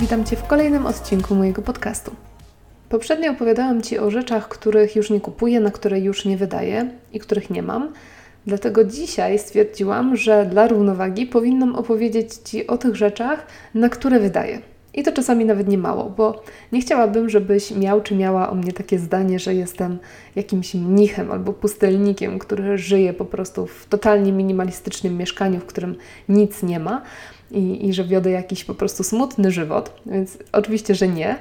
Witam Cię w kolejnym odcinku mojego podcastu. Poprzednio opowiadałam Ci o rzeczach, których już nie kupuję, na które już nie wydaję i których nie mam. Dlatego dzisiaj stwierdziłam, że dla równowagi powinnam opowiedzieć Ci o tych rzeczach, na które wydaję. I to czasami nawet nie mało, bo nie chciałabym, żebyś miał czy miała o mnie takie zdanie, że jestem jakimś mnichem albo pustelnikiem, który żyje po prostu w totalnie minimalistycznym mieszkaniu, w którym nic nie ma i, i że wiodę jakiś po prostu smutny żywot. Więc oczywiście, że nie.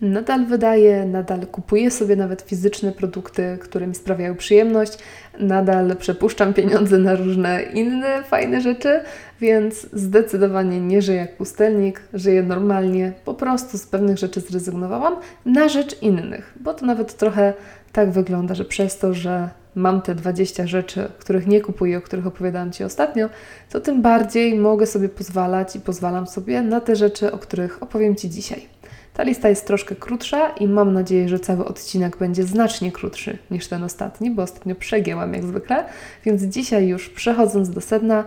Nadal wydaję, nadal kupuję sobie nawet fizyczne produkty, które mi sprawiają przyjemność, nadal przepuszczam pieniądze na różne inne fajne rzeczy, więc zdecydowanie nie żyję jak pustelnik, żyję normalnie, po prostu z pewnych rzeczy zrezygnowałam na rzecz innych, bo to nawet trochę tak wygląda, że przez to, że mam te 20 rzeczy, których nie kupuję, o których opowiadałam Ci ostatnio, to tym bardziej mogę sobie pozwalać i pozwalam sobie na te rzeczy, o których opowiem Ci dzisiaj. Ta lista jest troszkę krótsza i mam nadzieję, że cały odcinek będzie znacznie krótszy niż ten ostatni, bo ostatnio przegięłam jak zwykle. Więc dzisiaj już przechodząc do sedna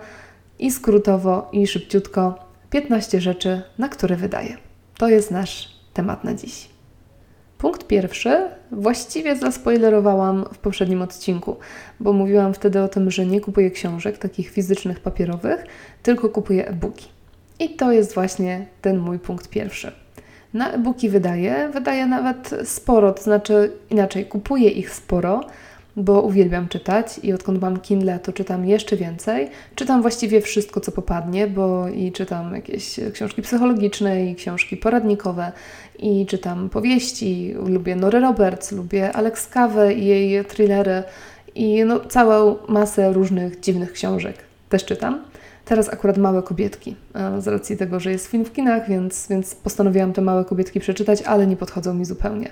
i skrótowo i szybciutko 15 rzeczy, na które wydaję. To jest nasz temat na dziś. Punkt pierwszy właściwie zaspoilerowałam w poprzednim odcinku, bo mówiłam wtedy o tym, że nie kupuję książek takich fizycznych, papierowych, tylko kupuję e-booki. I to jest właśnie ten mój punkt pierwszy. Na e-booki wydaję, wydaję nawet sporo, to znaczy inaczej, kupuję ich sporo, bo uwielbiam czytać i odkąd mam Kindle, to czytam jeszcze więcej. Czytam właściwie wszystko, co popadnie, bo i czytam jakieś książki psychologiczne i książki poradnikowe i czytam powieści, lubię Nory Roberts, lubię Alex Kawę i jej thrillery i no, całą masę różnych dziwnych książek też czytam. Teraz akurat Małe Kobietki, z racji tego, że jest film w kinach, więc, więc postanowiłam te Małe Kobietki przeczytać, ale nie podchodzą mi zupełnie.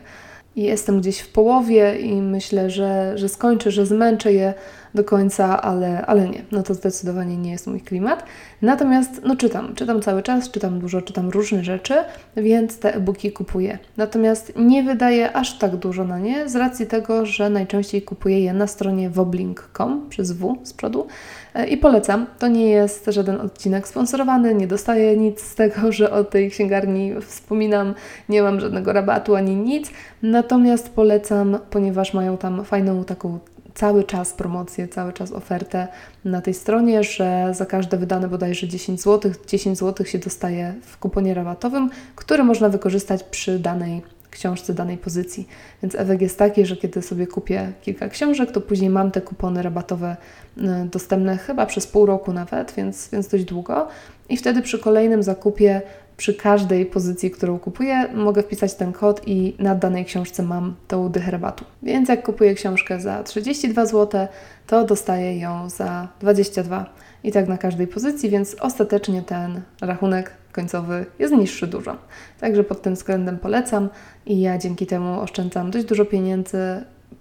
I jestem gdzieś w połowie i myślę, że, że skończę, że zmęczę je do końca, ale, ale nie. No to zdecydowanie nie jest mój klimat. Natomiast no czytam, czytam cały czas, czytam dużo, czytam różne rzeczy, więc te e-booki kupuję. Natomiast nie wydaję aż tak dużo na nie z racji tego, że najczęściej kupuję je na stronie woblink.com przez W z przodu e, i polecam. To nie jest żaden odcinek sponsorowany, nie dostaję nic z tego, że o tej księgarni wspominam, nie mam żadnego rabatu ani nic. Natomiast polecam, ponieważ mają tam fajną taką cały czas promocję, cały czas ofertę na tej stronie, że za każde wydane bodajże 10 zł, 10 zł się dostaje w kuponie rabatowym, który można wykorzystać przy danej książce, danej pozycji. Więc efekt jest taki, że kiedy sobie kupię kilka książek, to później mam te kupony rabatowe y, dostępne chyba przez pół roku nawet, więc, więc dość długo. I wtedy przy kolejnym zakupie przy każdej pozycji, którą kupuję, mogę wpisać ten kod i na danej książce mam tą dychę rabatu. Więc jak kupuję książkę za 32 zł, to dostaję ją za 22 i tak na każdej pozycji, więc ostatecznie ten rachunek końcowy jest niższy dużo. Także pod tym względem polecam i ja dzięki temu oszczędzam dość dużo pieniędzy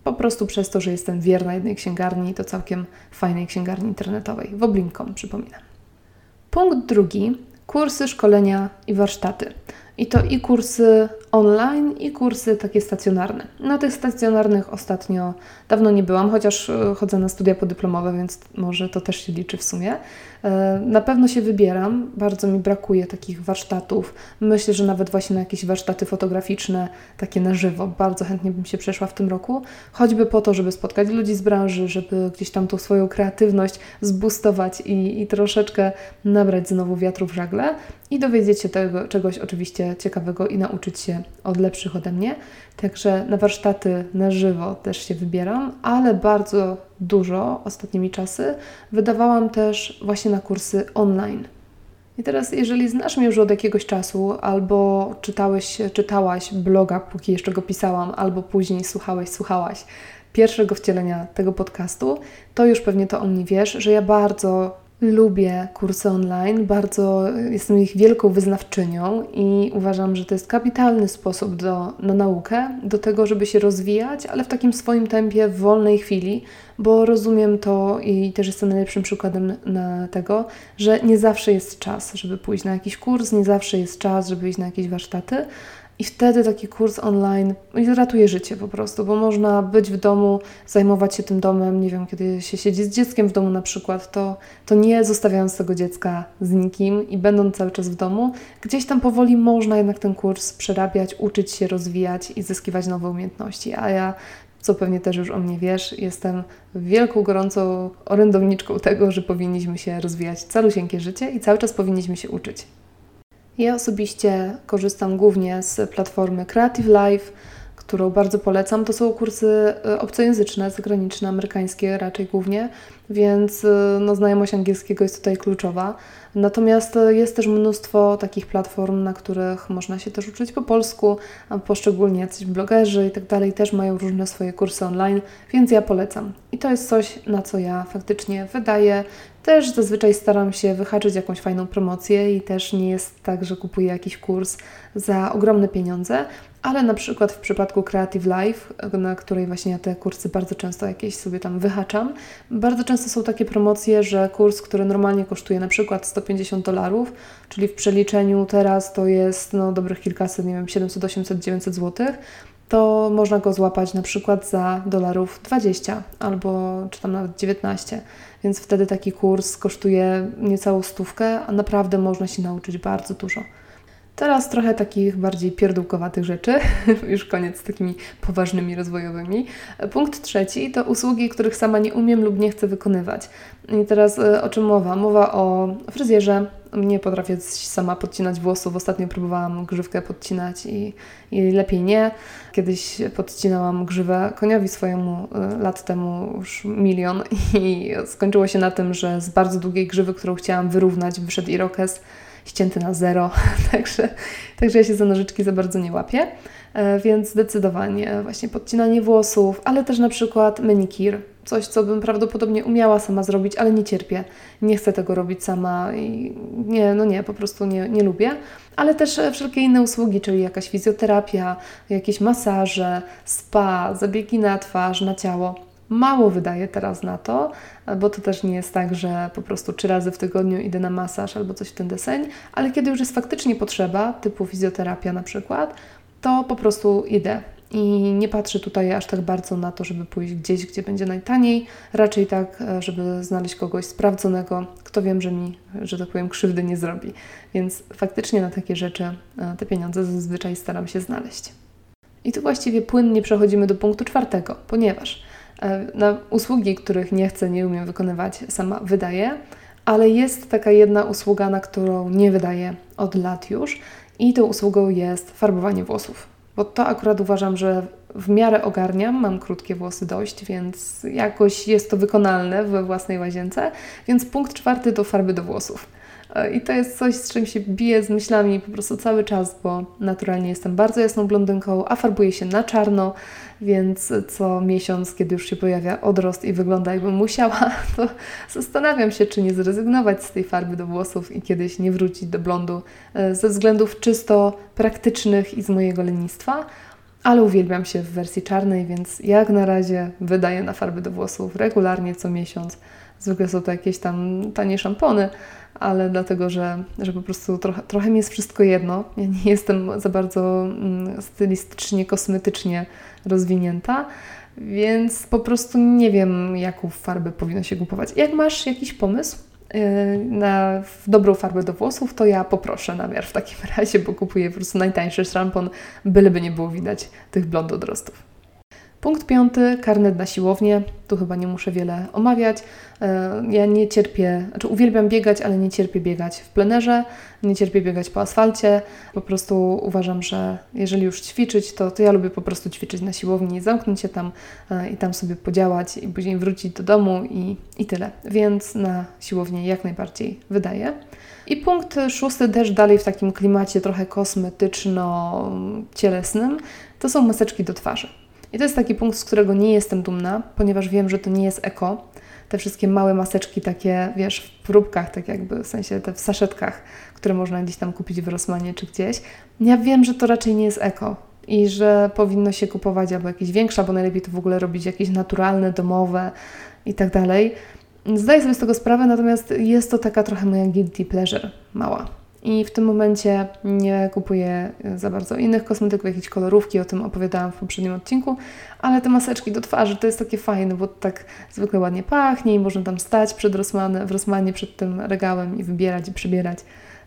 po prostu przez to, że jestem wierna jednej księgarni, to całkiem fajnej księgarni internetowej, Woblinkom przypominam. Punkt drugi kursy, szkolenia i warsztaty. I to i kursy online, i kursy takie stacjonarne. Na tych stacjonarnych ostatnio dawno nie byłam, chociaż e, chodzę na studia podyplomowe, więc może to też się liczy w sumie. E, na pewno się wybieram, bardzo mi brakuje takich warsztatów. Myślę, że nawet właśnie na jakieś warsztaty fotograficzne, takie na żywo, bardzo chętnie bym się przeszła w tym roku, choćby po to, żeby spotkać ludzi z branży, żeby gdzieś tam tą swoją kreatywność zbustować i, i troszeczkę nabrać znowu wiatru w żagle i dowiedzieć się tego czegoś oczywiście ciekawego i nauczyć się od lepszych ode mnie. Także na warsztaty na żywo też się wybieram, ale bardzo dużo ostatnimi czasy wydawałam też właśnie na kursy online. I teraz, jeżeli znasz mnie już od jakiegoś czasu, albo czytałeś, czytałaś bloga, póki jeszcze go pisałam, albo później słuchałeś, słuchałaś pierwszego wcielenia tego podcastu, to już pewnie to o mnie wiesz, że ja bardzo Lubię kursy online, bardzo jestem ich wielką wyznawczynią i uważam, że to jest kapitalny sposób do, na naukę, do tego, żeby się rozwijać, ale w takim swoim tempie, w wolnej chwili, bo rozumiem to i też jestem najlepszym przykładem na tego, że nie zawsze jest czas, żeby pójść na jakiś kurs, nie zawsze jest czas, żeby iść na jakieś warsztaty, I wtedy taki kurs online ratuje życie po prostu, bo można być w domu, zajmować się tym domem. Nie wiem, kiedy się siedzi z dzieckiem w domu na przykład, to, to nie zostawiając tego dziecka z nikim i będąc cały czas w domu, gdzieś tam powoli można jednak ten kurs przerabiać, uczyć się, rozwijać i zyskiwać nowe umiejętności. A ja co pewnie też już o mnie wiesz, jestem wielką, gorącą orędowniczką tego, że powinniśmy się rozwijać calusieńkie życie i cały czas powinniśmy się uczyć. Ja osobiście korzystam głównie z platformy Creative Life, którą bardzo polecam. To są kursy e, obcojęzyczne, zagraniczne, amerykańskie raczej głównie, więc e, no, znajomość angielskiego jest tutaj kluczowa. Natomiast e, jest też mnóstwo takich platform, na których można się też uczyć po polsku, a poszczególnie jacyś blogerzy i tak dalej też mają różne swoje kursy online, więc ja polecam. I to jest coś, na co ja faktycznie wydaję. Też zazwyczaj staram się wyhaczyć jakąś fajną promocję i też nie jest tak, że kupuję jakiś kurs za ogromne pieniądze, ale na przykład w przypadku Creative Life, na której właśnie ja te kursy bardzo często jakieś sobie tam wyhaczam, bardzo często są takie promocje, że kurs, który normalnie kosztuje na przykład 150 dolarów, czyli w przeliczeniu teraz to jest no dobrych kilkaset, nie wiem, 700, 800, 900 złotych, to można go złapać na przykład za dolarów 20 albo czy tam nawet 19. Więc wtedy taki kurs kosztuje niecałą stówkę, a naprawdę można się nauczyć bardzo dużo. Teraz trochę takich bardziej pierdółkowatych rzeczy, już koniec z takimi poważnymi rozwojowymi. Punkt trzeci to usługi, których sama nie umiem lub nie chcę wykonywać. I teraz e, o czym mowa? Mowa o fryzjerze. Nie potrafię sama podcinać włosów. Ostatnio próbowałam grzywkę podcinać i, i lepiej nie. Kiedyś podcinałam grzywę koniowi swojemu e, lat temu już milion i skończyło się na tym, że z bardzo długiej grzywy, którą chciałam wyrównać, wyszedł irokes ścięty na zero, także, także ja się za nożyczki za bardzo nie łapię. E, więc zdecydowanie właśnie podcinanie włosów, ale też na przykład manikir. Coś, co bym prawdopodobnie umiała sama zrobić, ale nie cierpię. Nie chcę tego robić sama i nie, no nie, po prostu nie, nie lubię. Ale też wszelkie inne usługi, czyli jakaś fizjoterapia, jakieś masaże, spa, zabiegi na twarz, na ciało mało wydaję teraz na to, bo to też nie jest tak, że po prostu trzy razy w tygodniu idę na masaż albo coś w ten deseń, ale kiedy już jest faktycznie potrzeba, typu fizjoterapia na przykład, to po prostu idę. I nie patrzę tutaj aż tak bardzo na to, żeby pójść gdzieś, gdzie będzie najtaniej, raczej tak, e, żeby znaleźć kogoś sprawdzonego, kto wiem, że mi, że tak powiem, krzywdy nie zrobi. Więc faktycznie na takie rzeczy e, te pieniądze zazwyczaj staram się znaleźć. I tu właściwie płynnie przechodzimy do punktu czwartego, ponieważ na usługi, których nie chcę, nie umiem wykonywać, sama wydaję, ale jest taka jedna usługa, na którą nie wydaję od lat już i tą usługą jest farbowanie włosów. Bo to akurat uważam, że w miarę ogarniam, mam krótkie włosy dość, więc jakoś jest to wykonalne we własnej łazience. Więc punkt czwarty to farby do włosów. E, I to jest coś, z czym się biję z myślami po prostu cały czas, bo naturalnie jestem bardzo jasną blondynką, a farbuję się na czarno, więc co miesiąc, kiedy już się pojawia odrost i wygląda jakbym musiała, to zastanawiam się, czy nie zrezygnować z tej farby do włosów i kiedyś nie wrócić do blondu e, ze względów czysto praktycznych i z mojego lenistwa. Ale uwielbiam się w wersji czarnej, więc jak na razie wydaję na farby do włosów regularnie co miesiąc. Zwykle są to jakieś tam tanie szampony, ale dlatego, że, że po prostu trochę, trochę mi jest wszystko jedno. Ja nie jestem za bardzo mm, stylistycznie, kosmetycznie rozwinięta, więc po prostu nie wiem, jaką farbę powinno się kupować. Jak masz jakiś pomysł yy, na dobrą farbę do włosów, to ja poproszę namiar w takim razie, bo kupuję po prostu najtańszy szampon, byleby nie było widać tych blond odrostów. Punkt piąty, karnet na siłownię. Tu chyba nie muszę wiele omawiać. E, ja nie cierpię, znaczy uwielbiam biegać, ale nie cierpię biegać w plenerze, nie cierpię biegać po asfalcie. Po prostu uważam, że jeżeli już ćwiczyć, to, to ja lubię po prostu ćwiczyć na siłowni, zamknąć się tam e, i tam sobie podziałać i później wrócić do domu i, i tyle. Więc na siłownię jak najbardziej wydaje. I punkt szósty też dalej w takim klimacie trochę kosmetyczno-cielesnym, to są maseczki do twarzy. I to jest taki punkt, z którego nie jestem dumna, ponieważ wiem, że to nie jest eko. Te wszystkie małe maseczki, takie, wiesz, w próbkach, tak jakby, w sensie te w saszetkach, które można gdzieś tam kupić w Rosmanie czy gdzieś. Ja wiem, że to raczej nie jest eko i że powinno się kupować albo jakieś większe, albo najlepiej to w ogóle robić jakieś naturalne, domowe i tak dalej. Zdaję sobie z tego sprawę, natomiast jest to taka trochę moja guilty pleasure mała. I w tym momencie nie kupuję za bardzo innych kosmetyków, jakieś kolorówki, o tym opowiadałam w poprzednim odcinku, ale te maseczki do twarzy to jest takie fajne, bo tak zwykle ładnie pachnie i można tam stać przed Rossmann, w Rossmanie przed tym regałem i wybierać i przybierać.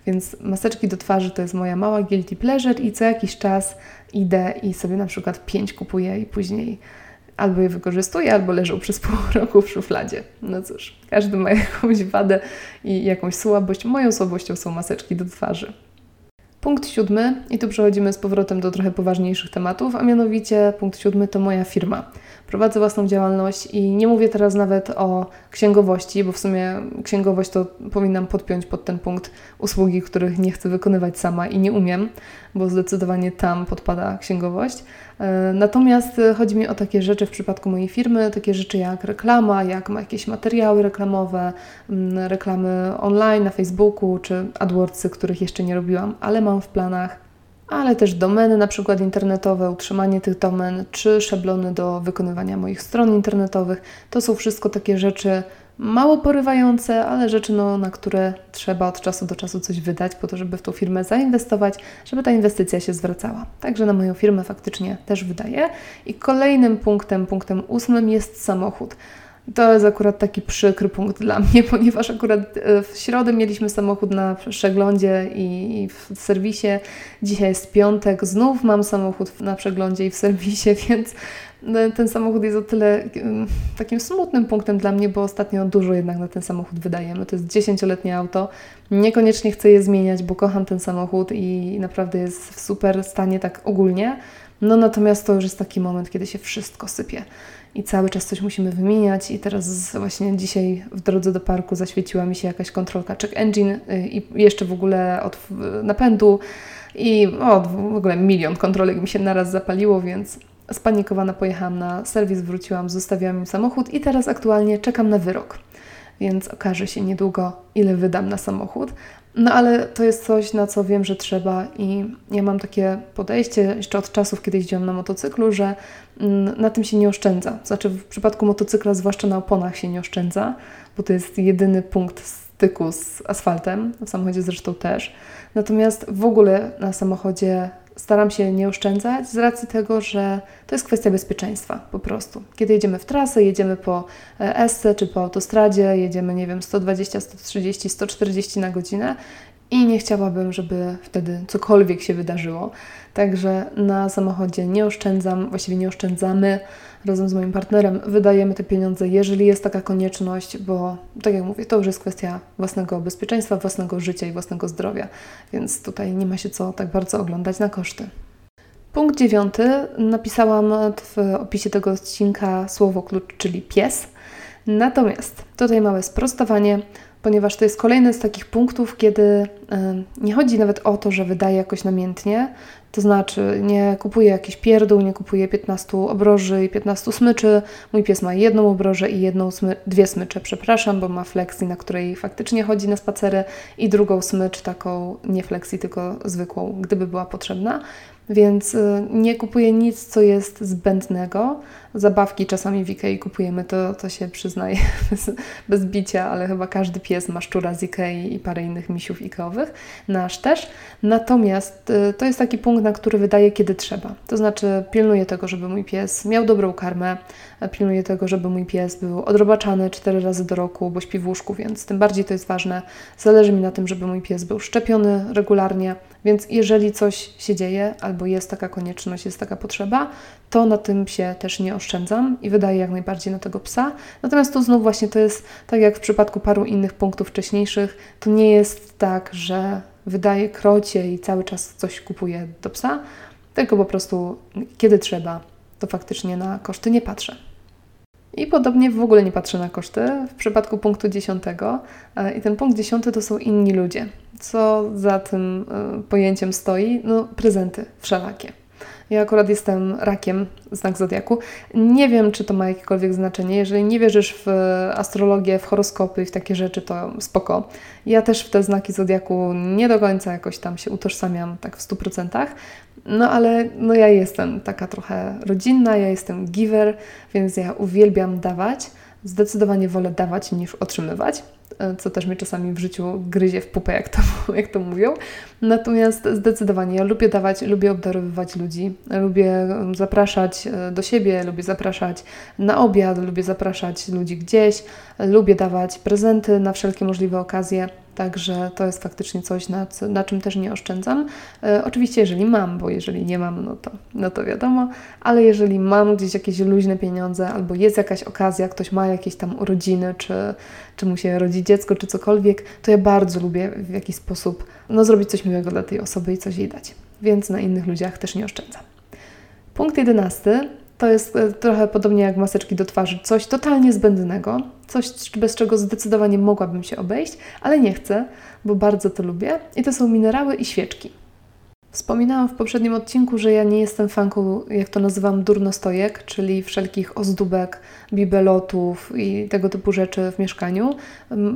Więc maseczki do twarzy to jest moja mała guilty pleasure i co jakiś czas idę i sobie na przykład pięć kupuję i później albo je wykorzystuję, albo leżą przez pół roku w szufladzie. No cóż, każdy ma jakąś wadę i jakąś słabość. Moją słabością są maseczki do twarzy. Punkt siódmy, i tu przechodzimy z powrotem do trochę poważniejszych tematów, a mianowicie punkt siódmy to moja firma. Prowadzę własną działalność i nie mówię teraz nawet o księgowości, bo w sumie księgowość to powinnam podpiąć pod ten punkt usługi, których nie chcę wykonywać sama i nie umiem, bo zdecydowanie tam podpada księgowość. E, natomiast chodzi mi o takie rzeczy w przypadku mojej firmy, takie rzeczy jak reklama, jak jakieś materiały reklamowe, mm, reklamy online na Facebooku czy AdWordsy, których jeszcze nie robiłam, ale mam w planach ale też domeny na przykład internetowe, utrzymanie tych domen, czy szablony do wykonywania moich stron internetowych. To są wszystko takie rzeczy mało porywające, ale rzeczy, no, na które trzeba od czasu do czasu coś wydać, po to, żeby w tą firmę zainwestować, żeby ta inwestycja się zwracała. Także na moją firmę faktycznie też wydaję. I kolejnym punktem, punktem ósmym jest samochód. To jest akurat taki przykry punkt dla mnie, ponieważ akurat e, w środę mieliśmy samochód na przeglądzie i w serwisie. Dzisiaj jest piątek, znów mam samochód na przeglądzie i w serwisie, więc ten samochód jest o tyle takim smutnym punktem dla mnie, bo ostatnio dużo jednak na ten samochód wydajemy. To jest dziesięcioletnie auto. Niekoniecznie chcę je zmieniać, bo kocham ten samochód i naprawdę jest w super stanie tak ogólnie. No natomiast to już jest taki moment, kiedy się wszystko sypie i cały czas coś musimy wymieniać. I teraz właśnie dzisiaj w drodze do parku zaświeciła mi się jakaś kontrolka check engine y, i jeszcze w ogóle od napędu i o, w ogóle milion kontrolek mi się naraz zapaliło, więc spanikowana pojechałam na serwis, wróciłam, zostawiłam im samochód i teraz aktualnie czekam na wyrok. Więc okaże się niedługo, ile wydam na samochód. No ale to jest coś, na co wiem, że trzeba i ja mam takie podejście jeszcze od czasów, kiedy jeździłam na motocyklu, że mm, na tym się nie oszczędza. Znaczy w przypadku motocykla, zwłaszcza na oponach się nie oszczędza, bo to jest jedyny punkt styku z asfaltem, w samochodzie zresztą też. Natomiast w ogóle na samochodzie staram się nie oszczędzać z racji tego, że to jest kwestia bezpieczeństwa po prostu. Kiedy jedziemy w trasę, jedziemy po esce czy po autostradzie, jedziemy, nie wiem, 120, 130, 140 na godzinę i nie chciałabym, żeby wtedy cokolwiek się wydarzyło. Także na samochodzie nie oszczędzam, właściwie nie oszczędzamy. Razem z moim partnerem wydajemy te pieniądze, jeżeli jest taka konieczność, bo tak jak mówię, to już jest kwestia własnego bezpieczeństwa, własnego życia i własnego zdrowia, więc tutaj nie ma się co tak bardzo oglądać na koszty. Punkt dziewiąty. Napisałam w opisie tego odcinka słowo klucz, czyli pies. Natomiast tutaj małe sprostowanie ponieważ to jest kolejny z takich punktów, kiedy nie chodzi nawet o to, że wydaje jakoś namiętnie, to znaczy nie kupuję jakiś pierdół, nie kupuję 15 obroży i 15 smyczy. Mój pies ma jedną obrożę i jedną smy dwie smycze, przepraszam, bo ma flexi, na której faktycznie chodzi na spacery i drugą smycz, taką nie flexi, tylko zwykłą, gdyby była potrzebna. Więc y, nie kupuję nic, co jest zbędnego. Zabawki czasami w Ikei kupujemy, to, to się przyznaję bez, bez bicia, ale chyba każdy pies ma szczura z Ikei i parę innych misiów Ikeowych, nasz też. Natomiast y, to jest taki punkt, na który wydaje, kiedy trzeba. To znaczy pilnuję tego, żeby mój pies miał dobrą karmę, pilnuję tego, żeby mój pies był odrobaczany cztery razy do roku, bo śpi w łóżku, więc tym bardziej to jest ważne. Zależy mi na tym, żeby mój pies był szczepiony regularnie, więc jeżeli coś się dzieje albo jest taka konieczność, jest taka potrzeba, to na tym się też nie oszczędzam i wydaję jak najbardziej na tego psa. Natomiast to znów właśnie to jest tak jak w przypadku paru innych punktów wcześniejszych, to nie jest tak, że wydaję krocie i cały czas coś kupuję do psa, tylko po prostu kiedy trzeba, to faktycznie na koszty nie patrzę. I podobnie w ogóle nie patrzę na koszty w przypadku punktu dziesiątego. E, I ten punkt dziesiąty to są inni ludzie. Co za tym e, pojęciem stoi? No, prezenty wszelakie. Ja akurat jestem rakiem, znak zodiaku. Nie wiem, czy to ma jakiekolwiek znaczenie. Jeżeli nie wierzysz w astrologię, w horoskopy i w takie rzeczy, to spoko. Ja też w te znaki zodiaku nie do końca jakoś tam się utożsamiam tak w 100%. No ale no ja jestem taka trochę rodzinna, ja jestem giver, więc ja uwielbiam dawać. Zdecydowanie wolę dawać niż otrzymywać, e, co też mnie czasami w życiu gryzie w pupę, jak to, jak to mówią. Natomiast zdecydowanie ja lubię dawać, lubię obdarowywać ludzi, lubię zapraszać e, do siebie, lubię zapraszać na obiad, lubię zapraszać ludzi gdzieś, lubię dawać prezenty na wszelkie możliwe okazje. Także to jest faktycznie coś, na, na czym też nie oszczędzam. E, oczywiście, jeżeli mam, bo jeżeli nie mam, no to, no to wiadomo, ale jeżeli mam gdzieś jakieś luźne pieniądze, albo jest jakaś okazja, ktoś ma jakieś tam urodziny, czy, czy mu się rodzi dziecko, czy cokolwiek, to ja bardzo lubię w jakiś sposób no, zrobić coś miłego dla tej osoby i coś jej dać. Więc na innych ludziach też nie oszczędzam. Punkt jedenasty to jest e, trochę podobnie jak maseczki do twarzy, coś totalnie zbędnego, coś bez czego zdecydowanie mogłabym się obejść, ale nie chcę, bo bardzo to lubię. I to są minerały i świeczki. Wspominałam w poprzednim odcinku, że ja nie jestem fanką, jak to nazywam, durnostojek, czyli wszelkich ozdóbek, bibelotów i tego typu rzeczy w mieszkaniu.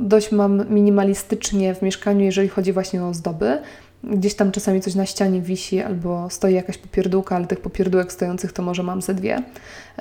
Dość mam minimalistycznie w mieszkaniu, jeżeli chodzi właśnie o ozdoby. Gdzieś tam czasami coś na ścianie wisi albo stoi jakaś popierdółka, ale tych popierdółek stojących to może mam ze dwie.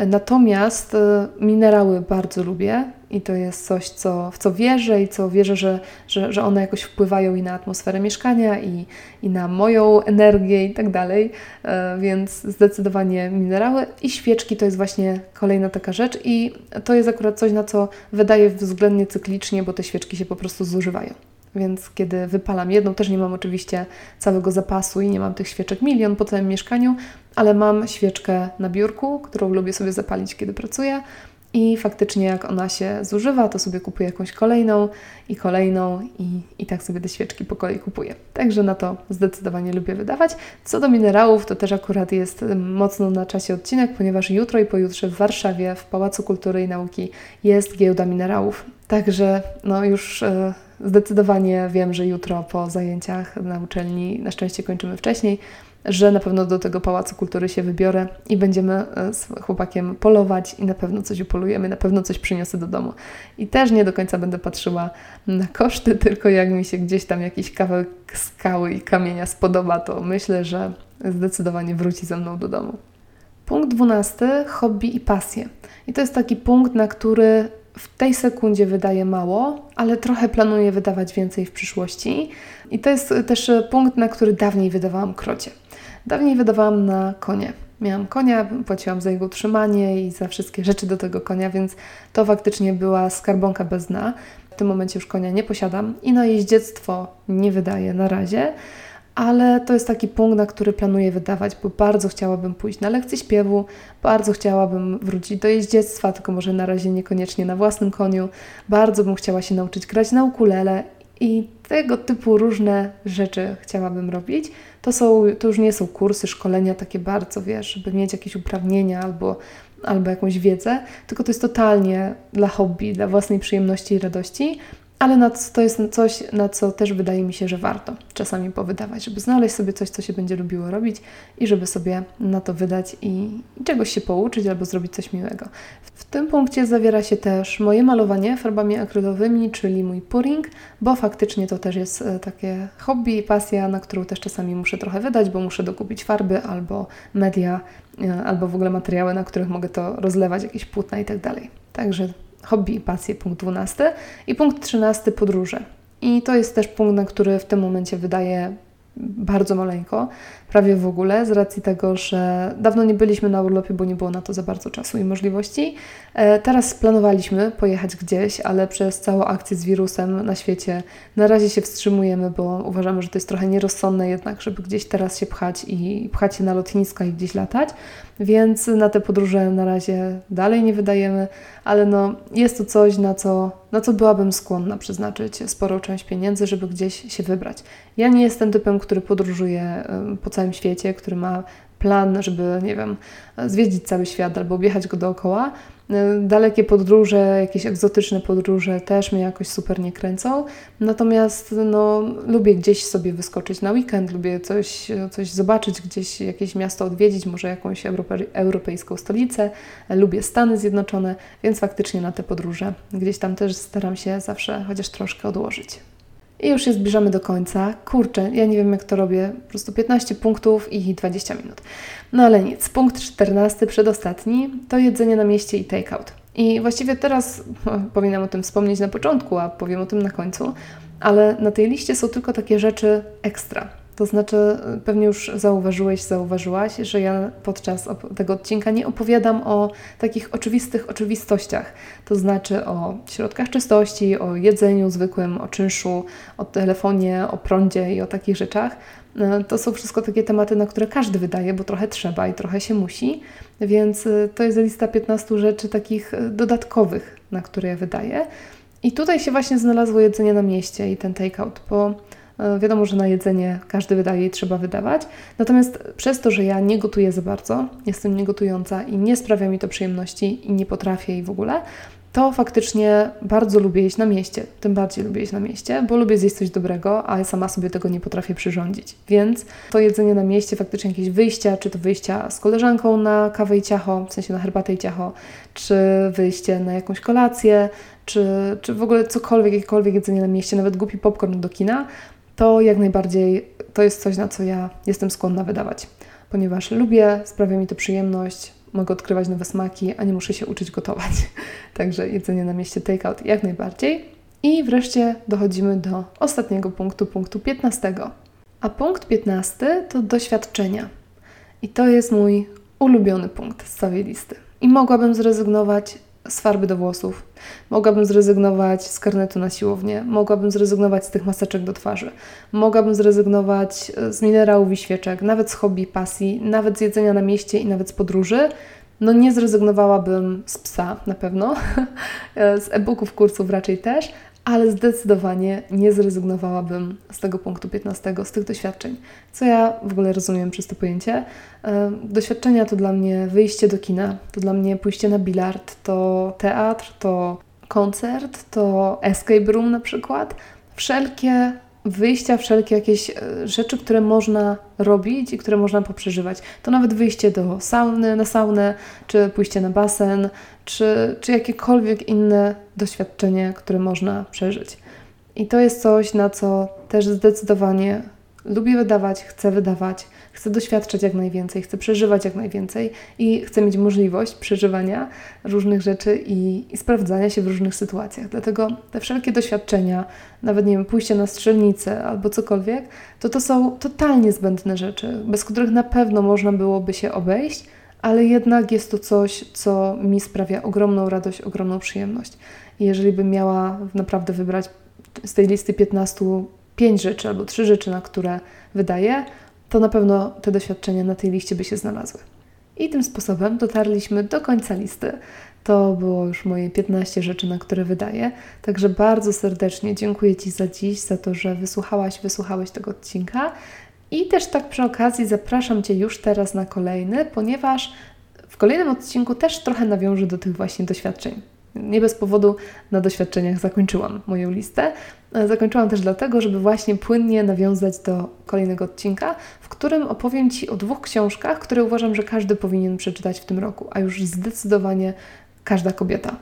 Natomiast e, minerały bardzo lubię i to jest coś, co, w co wierzę i co wierzę, że, że, że one jakoś wpływają i na atmosferę mieszkania, i, i na moją energię i tak dalej. E, więc zdecydowanie minerały i świeczki to jest właśnie kolejna taka rzecz i to jest akurat coś, na co wydaję względnie cyklicznie, bo te świeczki się po prostu zużywają. Więc kiedy wypalam jedną, też nie mam oczywiście całego zapasu i nie mam tych świeczek milion po całym mieszkaniu, ale mam świeczkę na biurku, którą lubię sobie zapalić, kiedy pracuję. I faktycznie, jak ona się zużywa, to sobie kupuję jakąś kolejną i kolejną, i, i tak sobie te świeczki po kolei kupuję. Także na to zdecydowanie lubię wydawać. Co do minerałów, to też akurat jest mocno na czasie odcinek, ponieważ jutro i pojutrze w Warszawie, w Pałacu Kultury i Nauki, jest giełda minerałów. Także no już. Yy, Zdecydowanie wiem, że jutro po zajęciach na uczelni, na szczęście kończymy wcześniej, że na pewno do tego Pałacu Kultury się wybiorę i będziemy e, z chłopakiem polować i na pewno coś upolujemy, na pewno coś przyniosę do domu. I też nie do końca będę patrzyła na koszty, tylko jak mi się gdzieś tam jakiś kawałek skały i kamienia spodoba, to myślę, że zdecydowanie wróci ze mną do domu. Punkt dwunasty, hobby i pasje. I to jest taki punkt, na który w tej sekundzie wydaje mało, ale trochę planuję wydawać więcej w przyszłości. I to jest też punkt, na który dawniej wydawałam krocie. Dawniej wydawałam na konie. Miałam konia, płaciłam za jego utrzymanie i za wszystkie rzeczy do tego konia, więc to faktycznie była skarbonka bez dna. W tym momencie już konia nie posiadam i na jeździectwo nie wydaję na razie ale to jest taki punkt, na który planuję wydawać, bo bardzo chciałabym pójść na lekcję śpiewu, bardzo chciałabym wrócić do jeździectwa, tylko może na razie niekoniecznie na własnym koniu. Bardzo bym chciała się nauczyć grać na ukulele i tego typu różne rzeczy chciałabym robić. To, są, to już nie są kursy, szkolenia takie bardzo, wiesz, żeby mieć jakieś uprawnienia albo, albo jakąś wiedzę, tylko to jest totalnie dla hobby, dla własnej przyjemności i radości ale na to jest coś, na co też wydaje mi się, że warto czasami powydawać, żeby znaleźć sobie coś, co się będzie lubiło robić i żeby sobie na to wydać i, czegoś się pouczyć albo zrobić coś miłego. W tym punkcie zawiera się też moje malowanie farbami akrylowymi, czyli mój puring, bo faktycznie to też jest e, takie hobby i pasja, na którą też czasami muszę trochę wydać, bo muszę dokupić farby albo media, e, albo w ogóle materiały, na których mogę to rozlewać, jakieś płótna i tak dalej. Także hobby i pasje, punkt 12. I punkt 13, podróże. I to jest też punkt, na który w tym momencie wydaje bardzo maleńko, prawie w ogóle, z racji tego, że dawno nie byliśmy na urlopie, bo nie było na to za bardzo czasu i możliwości. E, teraz planowaliśmy pojechać gdzieś, ale przez całą akcję z wirusem na świecie na razie się wstrzymujemy, bo uważamy, że to jest trochę nierozsądne jednak, żeby gdzieś teraz się pchać i pchać się na lotniska i gdzieś latać, więc na te podróże na razie dalej nie wydajemy, ale no jest to coś, na co, na co byłabym skłonna przeznaczyć sporą część pieniędzy, żeby gdzieś się wybrać. Ja nie jestem typem, który podróżuje po całym świecie, który ma plan, żeby, nie wiem, zwiedzić cały świat albo objechać go dookoła. Dalekie podróże, jakieś egzotyczne podróże też mnie jakoś super nie kręcą. Natomiast no, lubię gdzieś sobie wyskoczyć na weekend, lubię coś, coś zobaczyć, gdzieś jakieś miasto odwiedzić, może jakąś europe, europejską stolicę. Lubię Stany Zjednoczone, więc faktycznie na te podróże gdzieś tam też staram się zawsze chociaż troszkę odłożyć. I już się zbliżamy do końca. Kurczę, ja nie wiem jak to robię. Po prostu 15 punktów i 20 minut. No ale nic. Punkt 14, przedostatni, to jedzenie na mieście i takeout. I właściwie teraz no, powinnam o tym wspomnieć na początku, a powiem o tym na końcu, ale na tej liście są tylko takie rzeczy ekstra. To znaczy, pewnie już zauważyłeś, zauważyłaś, że ja podczas tego odcinka nie opowiadam o takich oczywistych oczywistościach. To znaczy o środkach czystości, o jedzeniu zwykłym, o czynszu, o telefonie, o prądzie i o takich rzeczach. E, to są wszystko takie tematy, na które każdy wydaje, bo trochę trzeba i trochę się musi. Więc e, to jest lista 15 rzeczy takich e, dodatkowych, na które ja wydaję. I tutaj się właśnie znalazło jedzenie na mieście i ten take-out, bo E, wiadomo, że na jedzenie każdy wydaje i trzeba wydawać. Natomiast przez to, że ja nie gotuję za bardzo, jestem niegotująca i nie sprawia mi to przyjemności i nie potrafię i w ogóle, to faktycznie bardzo lubię jeść na mieście. Tym bardziej lubię jeść na mieście, bo lubię zjeść coś dobrego, a sama sobie tego nie potrafię przyrządzić. Więc to jedzenie na mieście, faktycznie jakieś wyjścia, czy to wyjścia z koleżanką na kawę i ciacho, w sensie na herbatę i ciacho, czy wyjście na jakąś kolację, czy, czy w ogóle cokolwiek, jakiekolwiek jedzenie na mieście, nawet głupi popcorn do kina, to jak najbardziej to jest coś, na co ja jestem skłonna wydawać, ponieważ lubię, sprawia mi to przyjemność, mogę odkrywać nowe smaki, a nie muszę się uczyć gotować. Także jedzenie na mieście takeout jak najbardziej. I wreszcie dochodzimy do ostatniego punktu, punktu 15. A punkt 15 to doświadczenia. I to jest mój ulubiony punkt z całej listy. I mogłabym zrezygnować z farby do włosów. Mogłabym zrezygnować z karnetu na siłownię, mogłabym zrezygnować z tych maseczek do twarzy, mogłabym zrezygnować e, z minerałów i świeczek, nawet z hobby, pasji, nawet z jedzenia na mieście i nawet z podróży. No nie zrezygnowałabym z psa na pewno, e, z e-booków, kursów raczej też, ale zdecydowanie nie zrezygnowałabym z tego punktu 15, z tych doświadczeń. Co ja w ogóle rozumiem przez to pojęcie? Doświadczenia to dla mnie wyjście do kina, to dla mnie pójście na bilard, to teatr, to koncert, to escape room na przykład. Wszelkie wyjścia, wszelkie jakieś e, rzeczy, które można robić i które można poprzeżywać. To nawet wyjście do sauny, na saunę, czy pójście na basen, czy, czy jakiekolwiek inne doświadczenie, które można przeżyć. I to jest coś, na co też zdecydowanie lubię wydawać, chcę wydawać, chcę doświadczać jak najwięcej, chcę przeżywać jak najwięcej i chcę mieć możliwość przeżywania różnych rzeczy i, i sprawdzania się w różnych sytuacjach. Dlatego te wszelkie doświadczenia, nawet nie wiem, pójście na strzelnicę albo cokolwiek, to to są totalnie zbędne rzeczy, bez których na pewno można byłoby się obejść, ale jednak jest to coś, co mi sprawia ogromną radość, ogromną przyjemność. I jeżeli bym miała naprawdę wybrać z tej listy 15 pięć rzeczy albo trzy rzeczy, na które wydaję, to na pewno te doświadczenia na tej liście by się znalazły. I tym sposobem dotarliśmy do końca listy. To było już moje 15 rzeczy, na które wydaję. Także bardzo serdecznie dziękuję Ci za dziś, za to, że wysłuchałaś, wysłuchałeś tego odcinka. I też tak przy okazji zapraszam Cię już teraz na kolejny, ponieważ w kolejnym odcinku też trochę nawiążę do tych właśnie doświadczeń. Nie bez powodu na doświadczeniach zakończyłam moją listę. Zakończyłam też dlatego, żeby właśnie płynnie nawiązać do kolejnego odcinka, w którym opowiem Ci o dwóch książkach, które uważam, że każdy powinien przeczytać w tym roku, a już zdecydowanie każda kobieta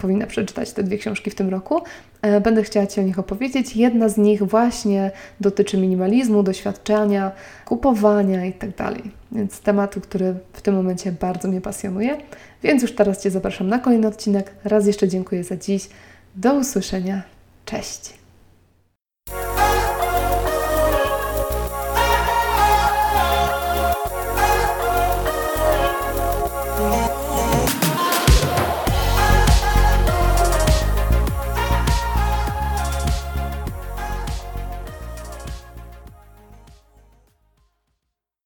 powinna przeczytać te dwie książki w tym roku. E, będę chciała Ci o nich opowiedzieć. Jedna z nich właśnie dotyczy minimalizmu, doświadczenia, kupowania itd. Tak Więc tematu, który w tym momencie bardzo mnie pasjonuje. Więc już teraz Cię zapraszam na kolejny odcinek. Raz jeszcze dziękuję za dziś. Do usłyszenia. Cześć!